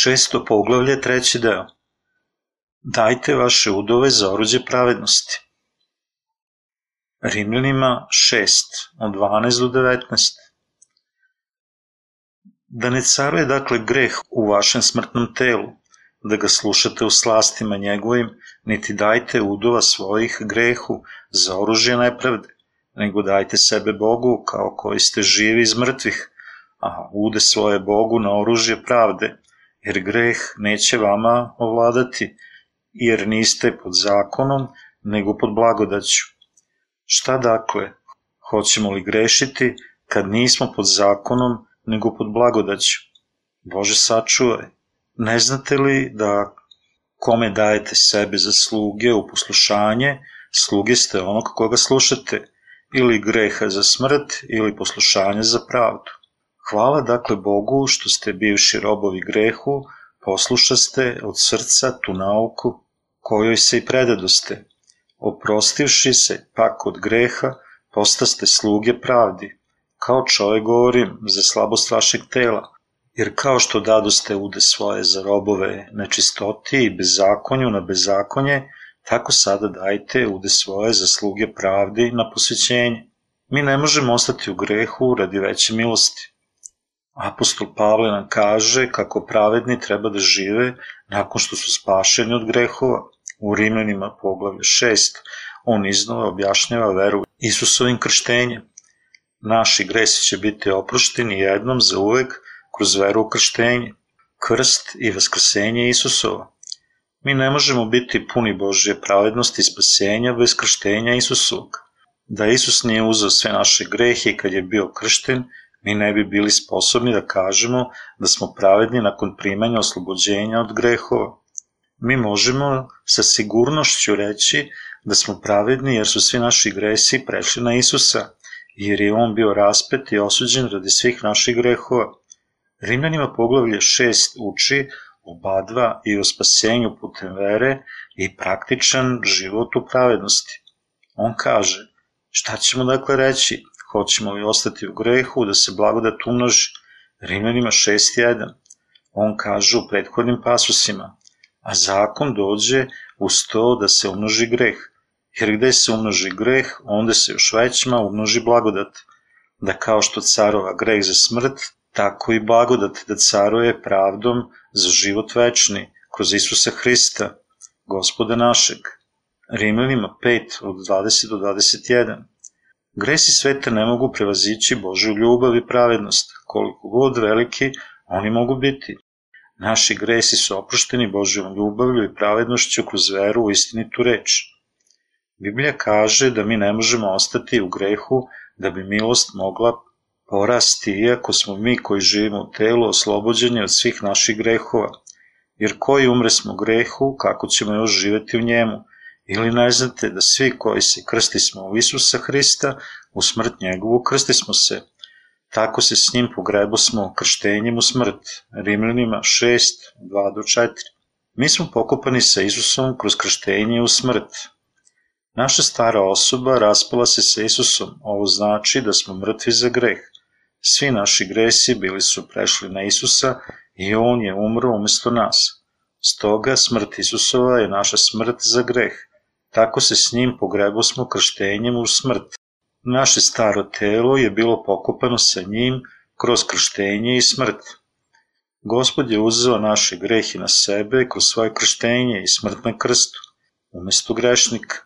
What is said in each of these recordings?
Šesto poglavlje, treći deo. Dajte vaše udove za oruđe pravednosti. Rimljanima 6, od 12 do 19. Da ne caruje dakle greh u vašem smrtnom telu, da ga slušate u slastima njegovim, niti dajte udova svojih grehu za oružje nepravde, nego dajte sebe Bogu kao koji ste živi iz mrtvih, a ude svoje Bogu na oružje pravde, jer greh neće vama ovladati, jer niste pod zakonom, nego pod blagodaću. Šta dakle? Hoćemo li grešiti kad nismo pod zakonom, nego pod blagodaću? Bože sačuvaj, ne znate li da kome dajete sebe za sluge u poslušanje, sluge ste onog koga slušate, ili greha za smrt, ili poslušanje za pravdu. Hvala dakle Bogu što ste bivši robovi grehu, poslušaste od srca tu nauku kojoj se i predadoste. Oprostivši se pak od greha, postaste sluge pravdi. Kao čovek govorim za slabost vašeg tela, jer kao što dadoste ude svoje za robove nečistoti i bezakonju na bezakonje, tako sada dajte ude svoje za sluge pravdi na posvećenje. Mi ne možemo ostati u grehu radi veće milosti. Apostol Pavle nam kaže kako pravedni treba da žive nakon što su spašeni od grehova. U Rimljanima poglavlje 6 on iznova objašnjava veru Isusovim krštenjem. Naši gresi će biti oprošteni jednom za uvek kroz veru u krštenje, krst i vaskrsenje Isusova. Mi ne možemo biti puni Božje pravednosti i spasenja bez krštenja Isusovog. Da Isus nije uzao sve naše grehe kad je bio kršten, mi ne bi bili sposobni da kažemo da smo pravedni nakon primanja oslobođenja od grehova. Mi možemo sa sigurnošću reći da smo pravedni jer su svi naši gresi prešli na Isusa, jer je on bio raspet i osuđen radi svih naših grehova. Rimljanima poglavlje 6 uči o badva i o spasenju putem vere i praktičan život u pravednosti. On kaže, šta ćemo dakle reći? Hoćemo li ostati u grehu da se blagodat umnoži? Rimljanima 6.1. On kaže u prethodnim pasusima, a zakon dođe uz to da se umnoži greh. Jer gde se umnoži greh, onda se još većima umnoži blagodat. Da kao što carova greh za smrt, tako i blagodat da caruje pravdom za život večni, kroz Isusa Hrista, gospoda našeg. Rimljanima 5 od 20 do 21. Gresi sveta ne mogu prevazići Božju ljubav i pravednost, koliko god veliki oni mogu biti. Naši gresi su oprošteni Božjom ljubavlju i pravednošću kroz veru u istinitu reč. Biblija kaže da mi ne možemo ostati u grehu da bi milost mogla porasti, iako smo mi koji živimo u telu oslobođeni od svih naših grehova. Jer koji umre smo grehu, kako ćemo još živeti u njemu? Ili ne znate da svi koji se krsti smo u Isusa Hrista, u smrt njegovu krsti smo se. Tako se s njim pogrebo smo krštenjem u smrt. Rimljanima 6, 2 do 4. Mi smo pokopani sa Isusom kroz krštenje u smrt. Naša stara osoba raspala se sa Isusom, ovo znači da smo mrtvi za greh. Svi naši gresi bili su prešli na Isusa i On je umro umesto nas. Stoga smrt Isusova je naša smrt za greh. Tako se s njim pogrebo smo krštenjem u smrt. Naše staro telo je bilo pokopano sa njim kroz krštenje i smrt. Gospod je uzeo naše grehe na sebe kroz svoje krštenje i smrt na krstu, umesto grešnika.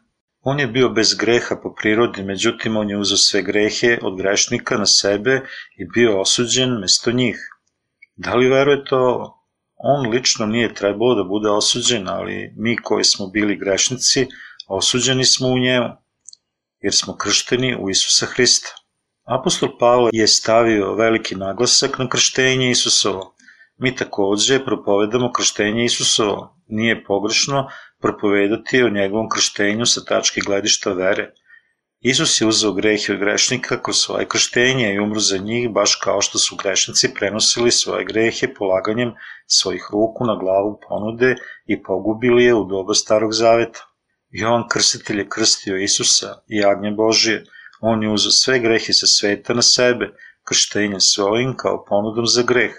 On je bio bez greha po prirodi, međutim on je uzeo sve grehe od grešnika na sebe i bio osuđen mesto njih. Da li verujete ovo? On lično nije trebalo da bude osuđen, ali mi koji smo bili grešnici, osuđeni smo u njemu, jer smo kršteni u Isusa Hrista. Apostol Pavle je stavio veliki naglasak na krštenje Isusovo. Mi takođe propovedamo krštenje Isusovo. Nije pogrešno propovedati o njegovom krštenju sa tačke gledišta vere. Isus je uzeo grehe od grešnika kroz svoje krštenje i umru za njih, baš kao što su grešnici prenosili svoje grehe polaganjem svojih ruku na glavu ponude i pogubili je u doba starog zaveta. Jovan krstitelj je krstio Isusa i agnje Božije. On je uzeo sve grehe sa sveta na sebe, krštenjem svojim kao ponudom za greh.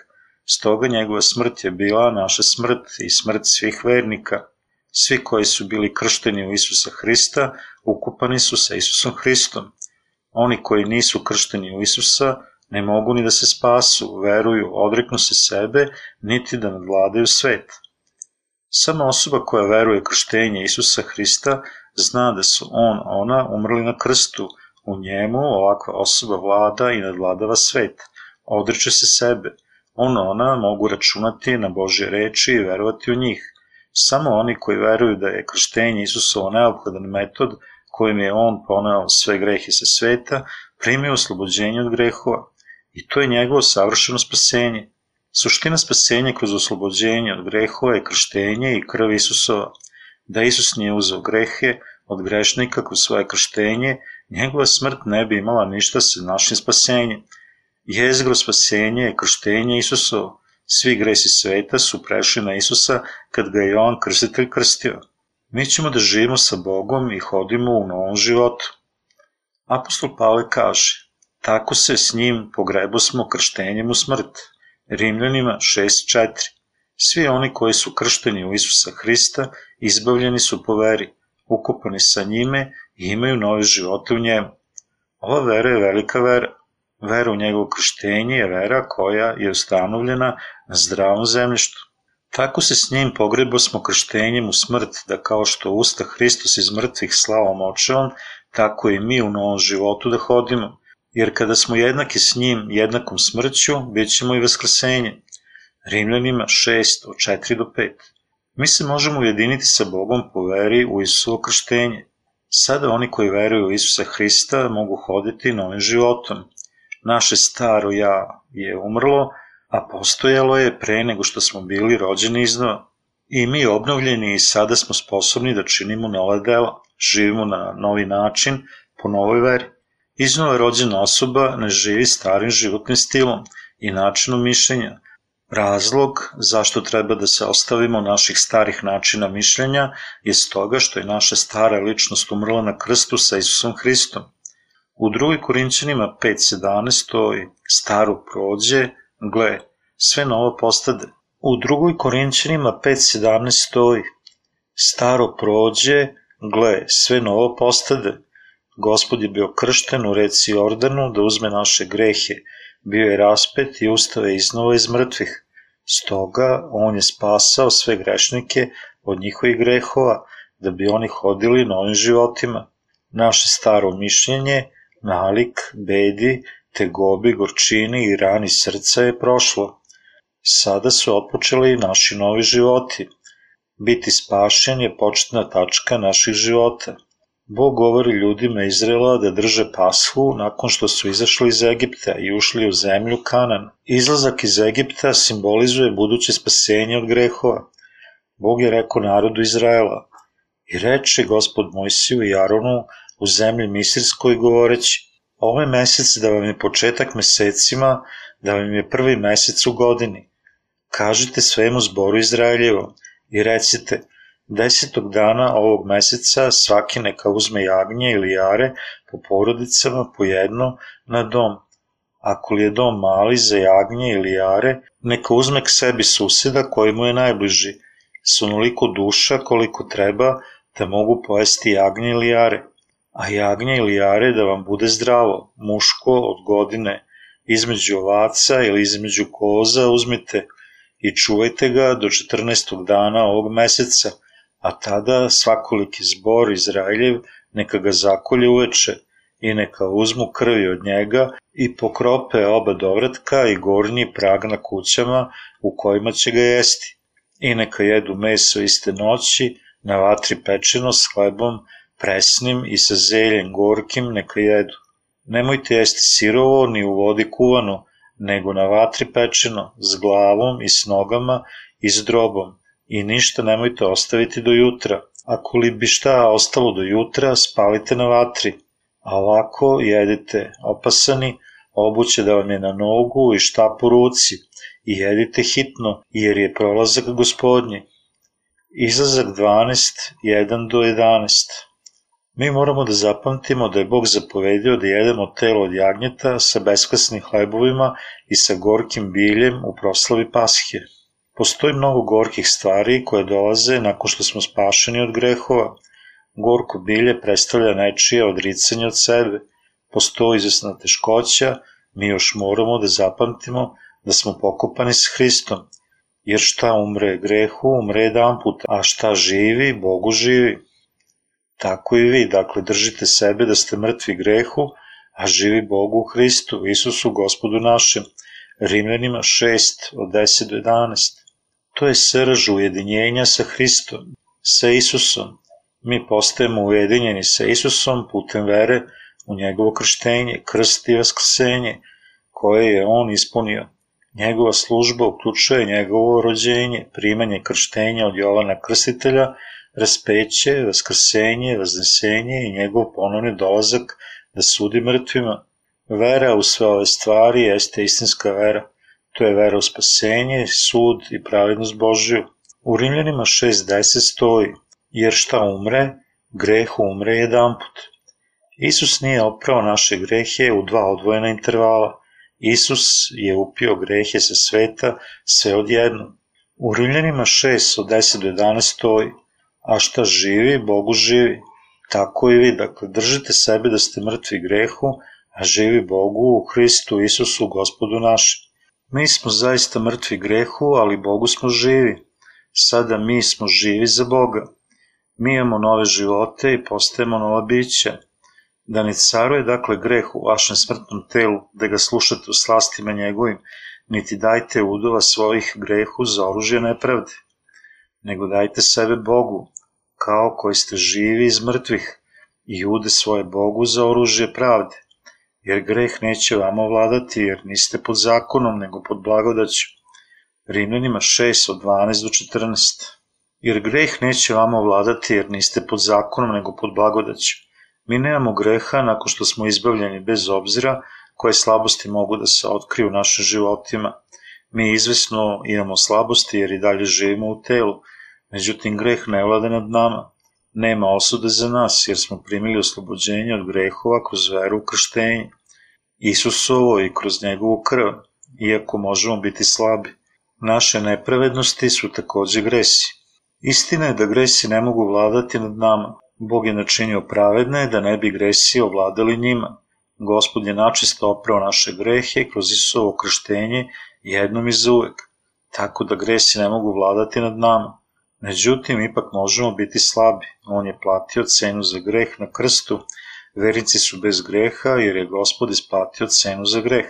Stoga njegova smrt je bila naša smrt i smrt svih vernika. Svi koji su bili kršteni u Isusa Hrista, ukupani su sa Isusom Hristom. Oni koji nisu kršteni u Isusa, ne mogu ni da se spasu, veruju, odreknu se sebe, niti da nadvladaju svet. Sama osoba koja veruje krštenje Isusa Hrista zna da su on, ona umrli na krstu, u njemu ovakva osoba vlada i nadvladava svet, odreće se sebe, on, ona mogu računati na Božje reči i verovati u njih. Samo oni koji veruju da je krštenje Isusovo neophodan metod kojim je on poneo sve grehe sa sveta, primio oslobođenje od grehova. I to je njegovo savršeno spasenje. Suština spasenja kroz oslobođenje od grehova je krštenje i krv Isusova. Da Isus nije uzeo grehe od grešnika kroz svoje krštenje, njegova smrt ne bi imala ništa sa našim spasenjem. Jezgro spasenje je krštenje Isusovo. Svi gresi sveta su prešli na Isusa kad ga je Jovan krstitelj krstio. Mi ćemo da živimo sa Bogom i hodimo u novom životu. Apostol Pavle kaže, tako se s njim pogrebo smo krštenjem u smrt. Rimljanima 6.4 Svi oni koji su kršteni u Isusa Hrista izbavljeni su po veri, ukupani sa njime i imaju nove živote u njemu. Ova vera je velika vera. Vera u njegovo krštenje je vera koja je ustanovljena na zdravom zemljištu. Tako se s njim pogrebo smo krštenjem u smrt, da kao što usta Hristos iz mrtvih slavom očevom, tako i mi u novom životu da hodimo. Jer kada smo jednaki s njim jednakom smrću, bit ćemo i vaskrsenje. Rimljanima 6 od 4 do 5. Mi se možemo ujediniti sa Bogom po veri u Isusovo krštenje. Sada oni koji veruju u Isusa Hrista mogu hoditi novim životom. Naše staro ja je umrlo, a postojalo je pre nego što smo bili rođeni iznova. I mi obnovljeni i sada smo sposobni da činimo nova dela, živimo na novi način, po novoj veri. Iznova rođena osoba ne živi starim životnim stilom i načinom mišljenja. Razlog zašto treba da se ostavimo naših starih načina mišljenja je stoga što je naša stara ličnost umrla na krstu sa Isusom Hristom. U drugoj Korinćanima 5.17 stoji staru prođe, gle, sve novo postade. U drugoj Korinćanima 5.17 stoji staro prođe, gle, sve novo postade. Gospod je bio kršten u reci Jordanu da uzme naše grehe, bio je raspet i ustave iznova iz mrtvih. Stoga on je spasao sve grešnike od njihovih grehova, da bi oni hodili novim životima. Naše staro mišljenje nalik, bedi, tegobi, gorčini i rani srca je prošlo. Sada su otpočeli naši novi životi. Biti spašen je početna tačka naših života. Bog govori ljudima Izrela da drže pashu nakon što su izašli iz Egipta i ušli u zemlju Kanan. Izlazak iz Egipta simbolizuje buduće spasenje od grehova. Bog je rekao narodu Izraela i reče gospod Mojsiju i Aronu u zemlji Misirskoj govoreći Ovo je mesec da vam je početak mesecima, da vam je prvi mesec u godini. Kažite svemu zboru Izraeljevom i recite, desetog dana ovog meseca svaki neka uzme jagnje ili jare po porodicama po jedno na dom. Ako li je dom mali za jagnje ili jare, neka uzme k sebi suseda koji mu je najbliži, s onoliko duša koliko treba da mogu pojesti jagnje ili jare a jagnje ili jare da vam bude zdravo, muško od godine, između ovaca ili između koza uzmite i čuvajte ga do 14. dana ovog meseca, a tada svakoliki zbor Izraeljev neka ga zakolje uveče i neka uzmu krvi od njega i pokrope oba dovratka i gornji prag na kućama u kojima će ga jesti. I neka jedu meso iste noći na vatri pečeno s hlebom presnim i sa zeljem gorkim neka jedu. Nemojte jesti sirovo ni u vodi kuvano, nego na vatri pečeno, s glavom i s nogama i s drobom, i ništa nemojte ostaviti do jutra. Ako li bi šta ostalo do jutra, spalite na vatri, a ovako jedite opasani, obuće da vam je na nogu i štap u ruci, i jedite hitno, jer je prolazak gospodnji. Izlazak 12, 1 do 11 Mi moramo da zapamtimo da je Bog zapovedio da jedemo telo od jagnjeta sa beskvasnim hlebovima i sa gorkim biljem u proslavi Pashe. Postoji mnogo gorkih stvari koje dolaze nakon što smo spašeni od grehova. Gorko bilje predstavlja nečije odricanje od sebe. Postoji izvesna teškoća, mi još moramo da zapamtimo da smo pokopani s Hristom, jer šta umre grehu, umre jedan put, a šta živi, Bogu živi. Tako i vi, dakle, držite sebe da ste mrtvi grehu, a živi Bogu u Hristu, Isusu, gospodu našem. Rimljanima 6, od 10 do 11. To je srž ujedinjenja sa Hristom, sa Isusom. Mi postajemo ujedinjeni sa Isusom putem vere u njegovo krštenje, krst i vaskrsenje, koje je on ispunio. Njegova služba uključuje njegovo rođenje, primanje krštenja od Jovana Krstitelja, raspeće, vaskrsenje, vaznesenje i njegov ponovni dolazak da sudi mrtvima. Vera u sve ove stvari jeste istinska vera. To je vera u spasenje, sud i pravednost Božju. U Rimljanima 6.10 stoji, jer šta umre, greh umre jedan put. Isus nije oprao naše grehe u dva odvojena intervala. Isus je upio grehe sa sveta sve odjedno. U Rimljanima 6 od 10 do 11 stoji, a šta živi, Bogu živi. Tako i vi, dakle, držite sebe da ste mrtvi grehu, a živi Bogu u Hristu Isusu, gospodu našem. Mi smo zaista mrtvi grehu, ali Bogu smo živi. Sada mi smo živi za Boga. Mi imamo nove živote i postajemo nova bića. Da ne caruje dakle greh u vašem smrtnom telu, da ga slušate u slastima njegovim, niti dajte udova svojih grehu za oružje nepravde, nego dajte sebe Bogu, kao koji ste živi iz mrtvih, i ude svoje Bogu za oružje pravde, jer greh neće vama vladati, jer niste pod zakonom, nego pod blagodaću. Rimljanima 6 od 12 do 14. Jer greh neće vama vladati, jer niste pod zakonom, nego pod blagodaću. Mi nemamo greha nakon što smo izbavljeni bez obzira koje slabosti mogu da se otkriju u našim životima. Mi izvesno imamo slabosti jer i dalje živimo u telu, međutim greh ne vlada nad nama. Nema osude za nas jer smo primili oslobođenje od grehova kroz veru u krštenje. Isusovo i kroz njegovu krv, iako možemo biti slabi. Naše nepravednosti su takođe gresi. Istina je da gresi ne mogu vladati nad nama, Bog je načinio pravedne da ne bi gresi ovladali njima. Gospod je načisto oprao naše grehe kroz Isusovo krštenje jednom i zauvek, tako da gresi ne mogu vladati nad nama. Međutim, ipak možemo biti slabi. On je platio cenu za greh na krstu, verici su bez greha jer je Gospod isplatio cenu za greh.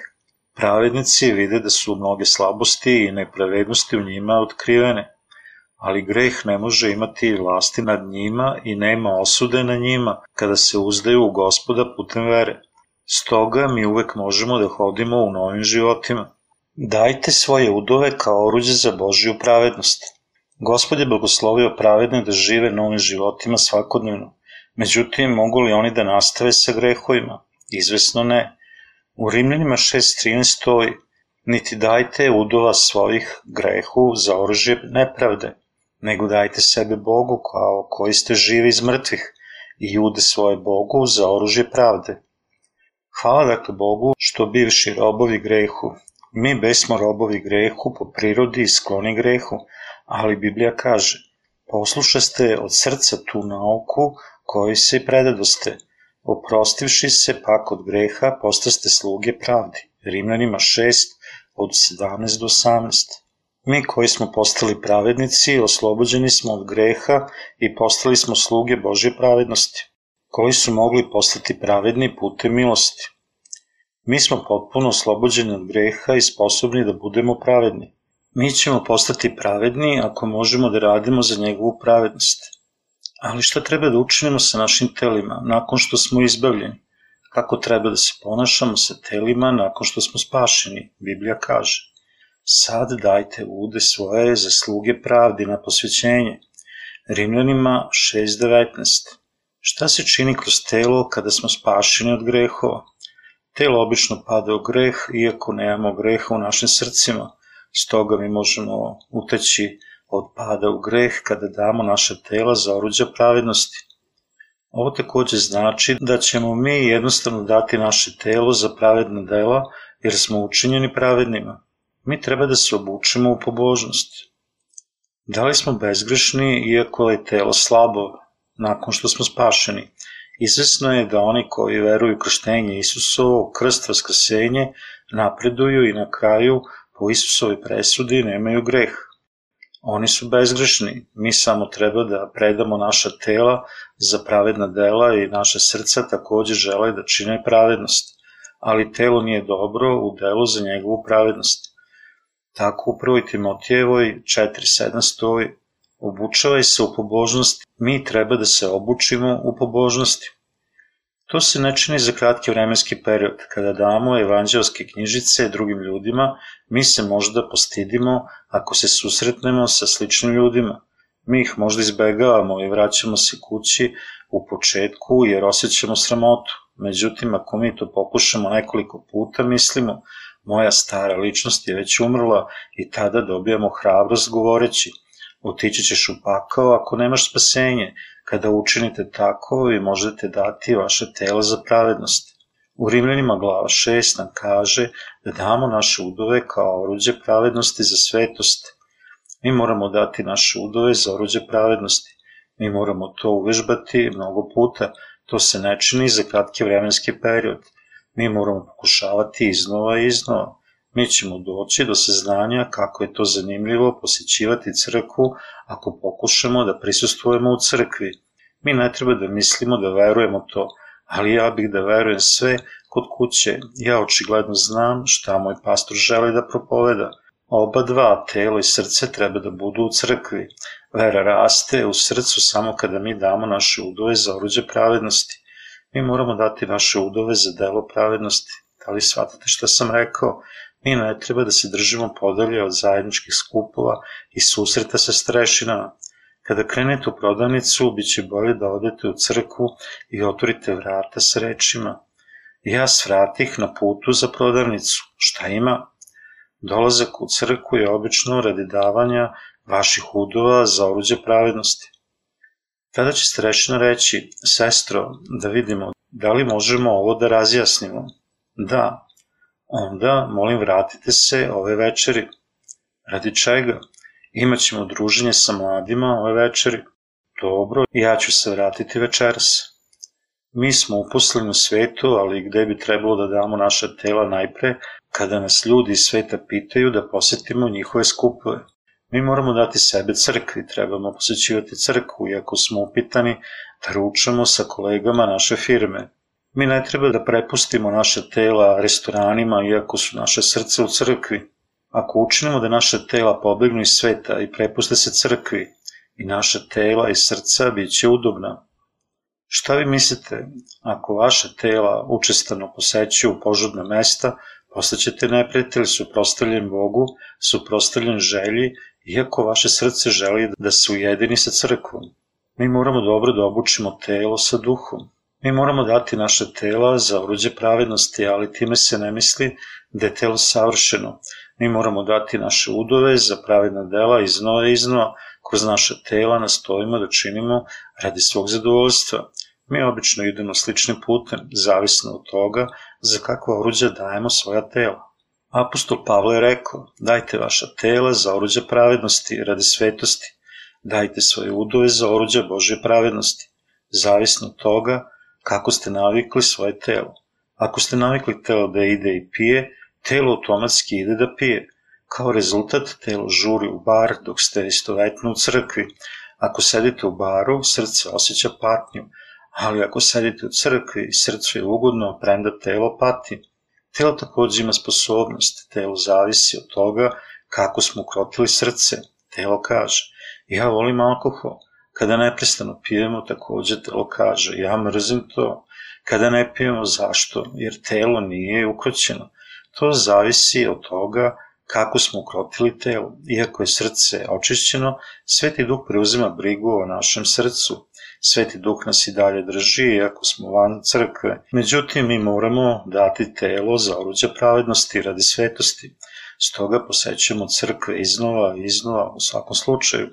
Pravednici vide da su mnoge slabosti i nepravednosti u njima otkrivene ali greh ne može imati vlasti nad njima i nema osude na njima kada se uzdaju u gospoda putem vere. Stoga mi uvek možemo da hodimo u novim životima. Dajte svoje udove kao oruđe za Božiju pravednost. Gospod je blagoslovio pravedne da žive novim životima svakodnevno. Međutim, mogu li oni da nastave sa grehovima? Izvesno ne. U Rimljanima 6.13 stoji, niti dajte udova svojih grehu za oružje nepravde, nego dajte sebe Bogu kao koji ste živi iz mrtvih i jude svoje Bogu za oružje pravde. Hvala dakle Bogu što bivši robovi grehu. Mi besmo robovi grehu po prirodi i skloni grehu, ali Biblija kaže, poslušaste od srca tu nauku koji se predadoste, oprostivši se pak od greha postaste sluge pravdi. Rimljanima 6 od 17 do 18. Mi koji smo postali pravednici, oslobođeni smo od greha i postali smo sluge Božje pravednosti, koji su mogli postati pravedni putem milosti. Mi smo potpuno oslobođeni od greha i sposobni da budemo pravedni. Mi ćemo postati pravedni ako možemo da radimo za njegovu pravednost. Ali šta treba da učinimo sa našim telima nakon što smo izbavljeni? Kako treba da se ponašamo sa telima nakon što smo spašeni? Biblija kaže. Sad dajte ude svoje zasluge pravdi na posvećenje. Rimljanima 6.19 Šta se čini kroz telo kada smo spašeni od grehova? Telo obično pada u greh, iako nemamo greha u našim srcima. Stoga mi možemo uteći od pada u greh kada damo naše tela za oruđa pravednosti. Ovo takođe znači da ćemo mi jednostavno dati naše telo za pravedna dela, jer smo učinjeni pravednima. Mi treba da se obučimo u pobožnost. Da li smo bezgrešni, iako je telo slabo, nakon što smo spašeni? Izvesno je da oni koji veruju krštenje Isusovo, krst vaskrsenje, napreduju i na kraju po Isusovoj presudi nemaju greh. Oni su bezgrešni, mi samo treba da predamo naša tela za pravedna dela i naše srca takođe žele da čine pravednost, ali telo nije dobro u delu za njegovu pravednost. Tako u prvoj Timotijevoj 4.7 stoji Obučavaj se u pobožnosti, mi treba da se obučimo u pobožnosti. To se ne čini za kratki vremenski period. Kada damo evanđelske knjižice drugim ljudima, mi se možda postidimo ako se susretnemo sa sličnim ljudima. Mi ih možda izbegavamo i vraćamo se kući u početku jer osjećamo sramotu. Međutim, ako mi to pokušamo nekoliko puta, mislimo, moja stara ličnost je već umrla i tada dobijamo hrabrost govoreći, otići ćeš u pakao ako nemaš spasenje, Kada učinite tako, vi možete dati vaše telo za pravednost. U Rimljanima glava 6 nam kaže da damo naše udove kao oruđe pravednosti za svetost. Mi moramo dati naše udove za oruđe pravednosti. Mi moramo to uvežbati mnogo puta. To se ne čini za kratki vremenski period. Mi moramo pokušavati iznova i iznova. Mi ćemo doći do saznanja kako je to zanimljivo posjećivati crkvu ako pokušamo da prisustujemo u crkvi. Mi ne treba da mislimo da verujemo to, ali ja bih da verujem sve kod kuće. Ja očigledno znam šta moj pastor želi da propoveda. Oba dva, telo i srce, treba da budu u crkvi. Vera raste u srcu samo kada mi damo naše udove za oruđe pravednosti. Mi moramo dati naše udove za delo pravednosti. Da li shvatate šta sam rekao? Mi ne treba da se držimo podalje od zajedničkih skupova i susreta sa strešinama. Kada krenete u prodavnicu, bit će bolje da odete u crkvu i otvorite vrata s rečima. Ja svratih na putu za prodavnicu. Šta ima? Dolazak u crkvu je obično radi davanja vaših udova za oruđe pravednosti. Tada će strešina reći, sestro, da vidimo da li možemo ovo da razjasnimo. Da, onda molim vratite se ove večeri. Radi čega? Imaćemo druženje sa mladima ove večeri. Dobro, ja ću se vratiti večeras. Mi smo uposleni u svetu, ali gde bi trebalo da damo naša tela najpre, kada nas ljudi iz sveta pitaju da posetimo njihove skupove. Mi moramo dati sebe crkvi, trebamo posećivati crkvu, iako smo upitani da ručamo sa kolegama naše firme. Mi ne treba da prepustimo naša tela restoranima, iako su naše srce u crkvi. Ako učinimo da naša tela pobegnu iz sveta i prepuste se crkvi, i naša tela i srca bit će udobna. Šta vi mislite, ako vaša tela učestano posećuju požudna mesta, postaćete neprijatelj suprostavljen Bogu, suprostavljen želji, iako vaše srce želi da se ujedini sa crkvom. Mi moramo dobro da obučimo telo sa duhom. Mi moramo dati naše tela za oruđe pravednosti, ali time se ne misli da je telo savršeno, Mi moramo dati naše udove za pravedna dela iznova i iznova, kroz naša tela nastojimo da činimo radi svog zadovoljstva. Mi obično idemo sličnim putem, zavisno od toga za kakva oruđa dajemo svoja tela. Apostol Pavle je rekao, dajte vaša tela za oruđa pravednosti radi svetosti, dajte svoje udove za oruđa Božje pravednosti, zavisno od toga kako ste navikli svoje telo. Ako ste navikli telo da ide i pije, telo automatski ide da pije. Kao rezultat, telo žuri u bar dok ste istovetno u crkvi. Ako sedite u baru, srce osjeća patnju, ali ako sedite u crkvi, srcu je ugodno, premda telo pati. Telo takođe ima sposobnost, telo zavisi od toga kako smo ukrotili srce. Telo kaže, ja volim alkohol, kada neprestano pijemo, takođe telo kaže, ja mrzim to, kada ne pijemo, zašto? Jer telo nije ukroćeno. To zavisi od toga kako smo ukrotili telo. Iako je srce očišćeno, Sveti Duh preuzima brigu o našem srcu. Sveti Duh nas i dalje drži, iako smo van crkve. Međutim, mi moramo dati telo za oruđa pravednosti radi svetosti. Stoga posećujemo crkve iznova i iznova u svakom slučaju.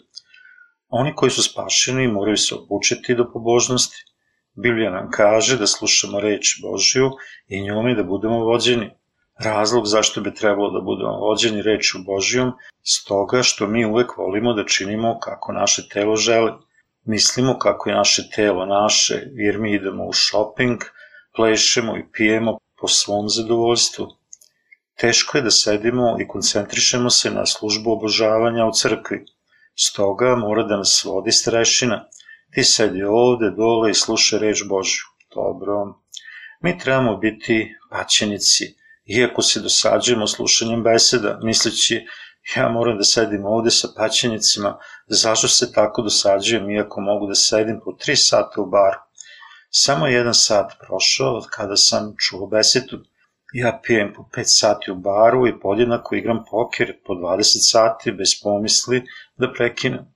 Oni koji su spašeni moraju se obučiti do pobožnosti. Biblija nam kaže da slušamo reč Božju i njome da budemo vođeni. Razlog zašto bi trebalo da budemo vođeni reču Božjom, stoga što mi uvek volimo da činimo kako naše telo želi. Mislimo kako je naše telo naše, jer mi idemo u shopping, plešemo i pijemo po svom zadovoljstvu. Teško je da sedimo i koncentrišemo se na službu obožavanja u crkvi. Stoga mora da nas vodi strešina. Ti sedi ovde, dole i slušaj reč Božju. Dobro. Mi trebamo biti paćenici, iako se dosađujemo slušanjem beseda, misleći ja moram da sedim ovde sa paćenicima, zašto se tako dosađujem iako mogu da sedim po tri sata u baru. Samo jedan sat prošao od kada sam čuo besetu. Ja pijem po 5 sati u baru i podjednako igram poker po 20 sati bez pomisli da prekinem.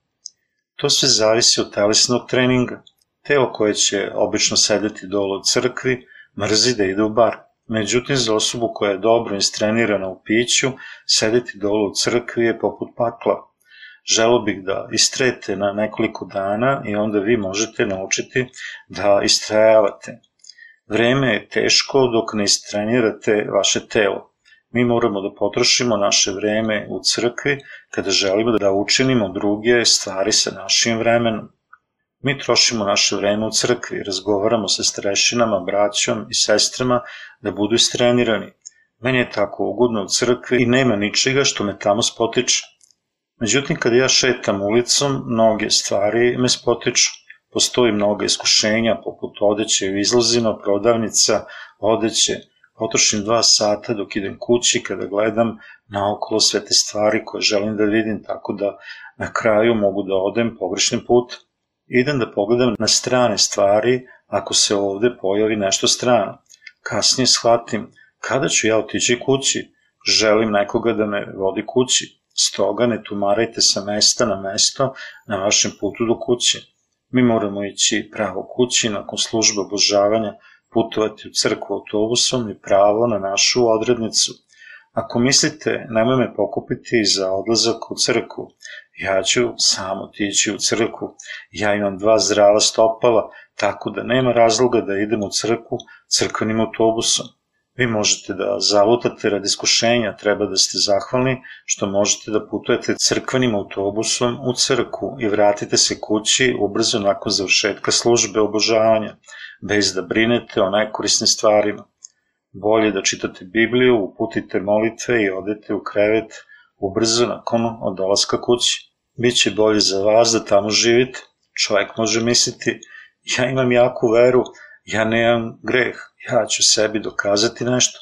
To sve zavisi od telesnog treninga. Telo koje će obično sedeti dole u crkvi mrzi da ide u bar. Međutim, za osobu koja je dobro istrenirana u piću, sedeti dole u crkvi je poput pakla. Želo bih da istrete na nekoliko dana i onda vi možete naučiti da istrajavate. Vreme je teško dok ne istrenirate vaše telo. Mi moramo da potrošimo naše vreme u crkvi kada želimo da učinimo druge stvari sa našim vremenom. Mi trošimo naše vreme u crkvi, razgovaramo sa strešinama, braćom i sestrama da budu istrenirani. Meni je tako ugodno u crkvi i nema ničega što me tamo spotiče. Međutim, kada ja šetam ulicom, mnoge stvari me spotiču. Postoji mnoga iskušenja, poput odeće u izlazima, prodavnica, odeće. Potrošim dva sata dok idem kući kada gledam naokolo sve te stvari koje želim da vidim, tako da na kraju mogu da odem pogrešnim putem. Idem da pogledam na strane stvari ako se ovde pojavi nešto strano. Kasnije shvatim kada ću ja otići kući, želim nekoga da me vodi kući. Stoga ne tumarajte sa mesta na mesto na vašem putu do kuće. Mi moramo ići pravo kući nakon službe obožavanja, putovati u crkvu autobusom i pravo na našu odrednicu. Ako mislite, nemoj me pokupiti za odlazak u crkvu, ja ću samo otići u crkvu. Ja imam dva zdrava stopala, tako da nema razloga da idem u crkvu crkvenim autobusom. Vi možete da zalutate radi iskušenja, treba da ste zahvalni što možete da putujete crkvenim autobusom u crku i vratite se kući ubrzo nakon završetka službe obožavanja, bez da brinete o nekorisnim stvarima. Bolje da čitate Bibliju, uputite molitve i odete u krevet ubrzo nakon odolaska kući. Biće bolje za vas da tamo živite. Čovjek može misliti, ja imam jaku veru, ja nemam greh, ja ću sebi dokazati nešto.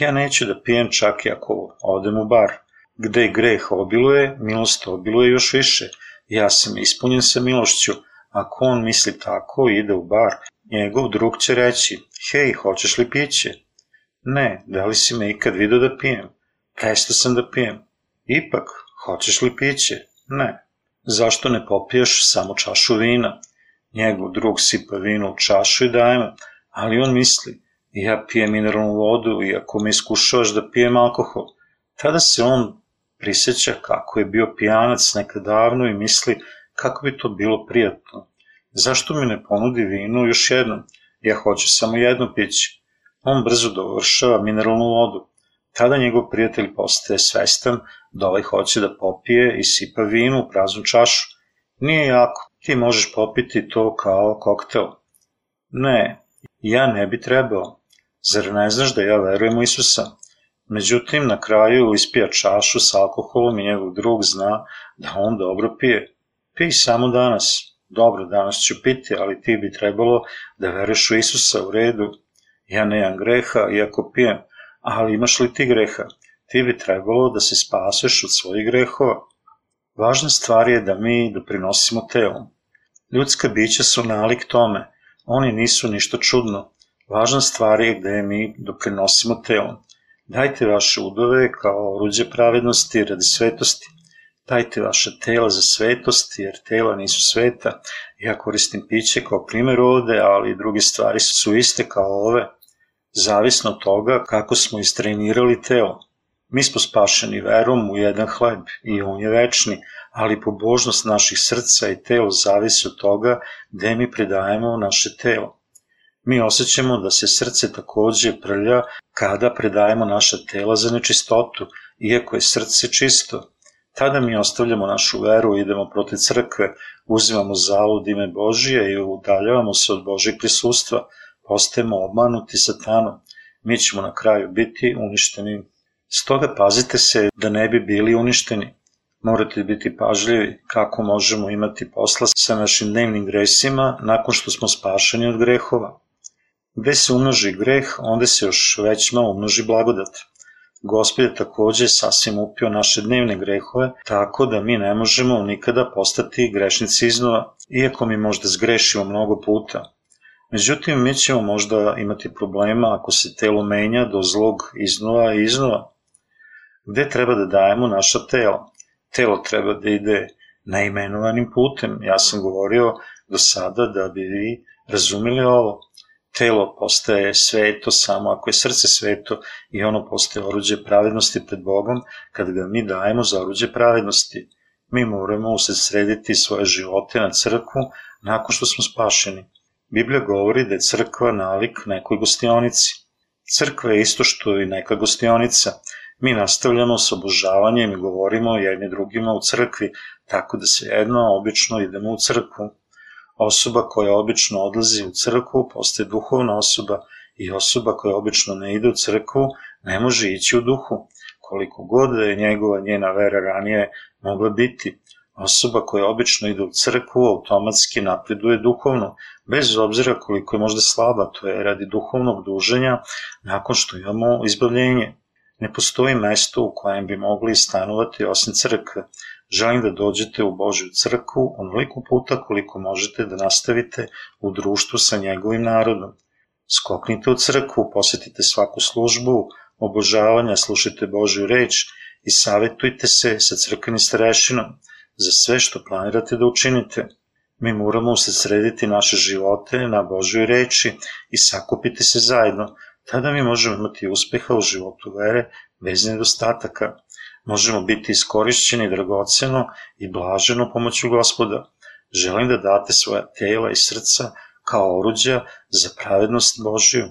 Ja neću da pijem čak i ako odem u bar. Gde greh obiluje, milost obiluje još više. Ja sam ispunjen sa milošću. Ako on misli tako i ide u bar, njegov drug će reći, hej, hoćeš li piće? Ne, da li si me ikad vidio da pijem? Prestao sam da pijem. Ipak, hoćeš li piće? Ne. Zašto ne popiješ samo čašu vina? Njegov drug sipa vino u čašu i daje ali on misli, ja pijem mineralnu vodu i ako me iskušavaš da pijem alkohol, tada se on prisjeća kako je bio pijanac nekad davno i misli kako bi to bilo prijatno. Zašto mi ne ponudi vino još jednom? Ja hoću samo jedno piće. On brzo dovršava mineralnu vodu. Tada njegov prijatelj postaje svestan da ovaj hoće da popije i sipa vino u praznu čašu. Nije jako, ti možeš popiti to kao koktel. Ne, ja ne bi trebao. Zar ne znaš da ja verujem u Isusa? Međutim, na kraju ispija čašu s alkoholom i njegov drug zna da on dobro pije. Pij samo danas. Dobro, danas ću piti, ali ti bi trebalo da veruješ u Isusa u redu. Ja nemam greha, iako pijem, ali imaš li ti greha? Ti bi trebalo da se spaseš od svojih grehova. Važna stvar je da mi doprinosimo telom. Ljudska bića su nalik tome, oni nisu ništa čudno. Važna stvar je gde mi doprinosimo telom. Dajte vaše udove kao oruđe pravednosti radi svetosti. Dajte vaše tela za svetost, jer tela nisu sveta. Ja koristim piće kao primjer ovde, ali druge stvari su iste kao ove. Zavisno od toga kako smo istrenirali telo. Mi smo spašeni verom u jedan hleb i on je večni, ali pobožnost naših srca i telo zavisi od toga gde mi predajemo naše telo. Mi osjećamo da se srce takođe prlja kada predajemo naša tela za nečistotu, iako je srce čisto. Tada mi ostavljamo našu veru, idemo protiv crkve, uzimamo zalud ime Božije i udaljavamo se od Božih prisustva, postajemo obmanuti satanom. Mi ćemo na kraju biti uništeni. Stoga pazite se da ne bi bili uništeni. Morate biti pažljivi kako možemo imati posla sa našim dnevnim gresima nakon što smo spašeni od grehova. Gde se umnoži greh, onda se još većma umnoži blagodat. Gospod je takođe sasvim upio naše dnevne grehove, tako da mi ne možemo nikada postati grešnici iznova, iako mi možda zgrešimo mnogo puta. Međutim, mi ćemo možda imati problema ako se telo menja do zlog iznova i iznova. Gde treba da dajemo naša tela? Telo treba da ide neimenovanim putem. Ja sam govorio do sada da bi vi razumeli ovo telo postaje sveto samo ako je srce sveto i ono postaje oruđe pravednosti pred Bogom kad ga mi dajemo za oruđe pravednosti. Mi moramo usredsrediti svoje živote na crkvu nakon što smo spašeni. Biblija govori da je crkva nalik nekoj gostionici. Crkva je isto što i neka gostionica. Mi nastavljamo s obožavanjem i govorimo jedni drugima u crkvi, tako da se jedno obično idemo u crkvu. Osoba koja obično odlazi u crkvu postaje duhovna osoba i osoba koja obično ne ide u crkvu ne može ići u duhu, koliko god da je njegova njena vera ranije mogla biti. Osoba koja obično ide u crkvu automatski napreduje duhovno, bez obzira koliko je možda slaba, to je radi duhovnog duženja nakon što imamo izbavljenje. Ne postoji mesto u kojem bi mogli stanovati osim crkve. Želim da dođete u Božju crkvu onoliko puta koliko možete da nastavite u društvu sa njegovim narodom. Skoknite u crkvu, posetite svaku službu, obožavanja, slušajte Božju reč i savjetujte se sa crkvenim starešinom za sve što planirate da učinite. Mi moramo se srediti naše živote na Božoj reči i sakupiti se zajedno, tada mi možemo imati uspeha u životu vere bez nedostataka možemo biti iskorišćeni dragoceno i blaženo pomoću gospoda. Želim da date svoja tela i srca kao oruđa za pravednost Božiju.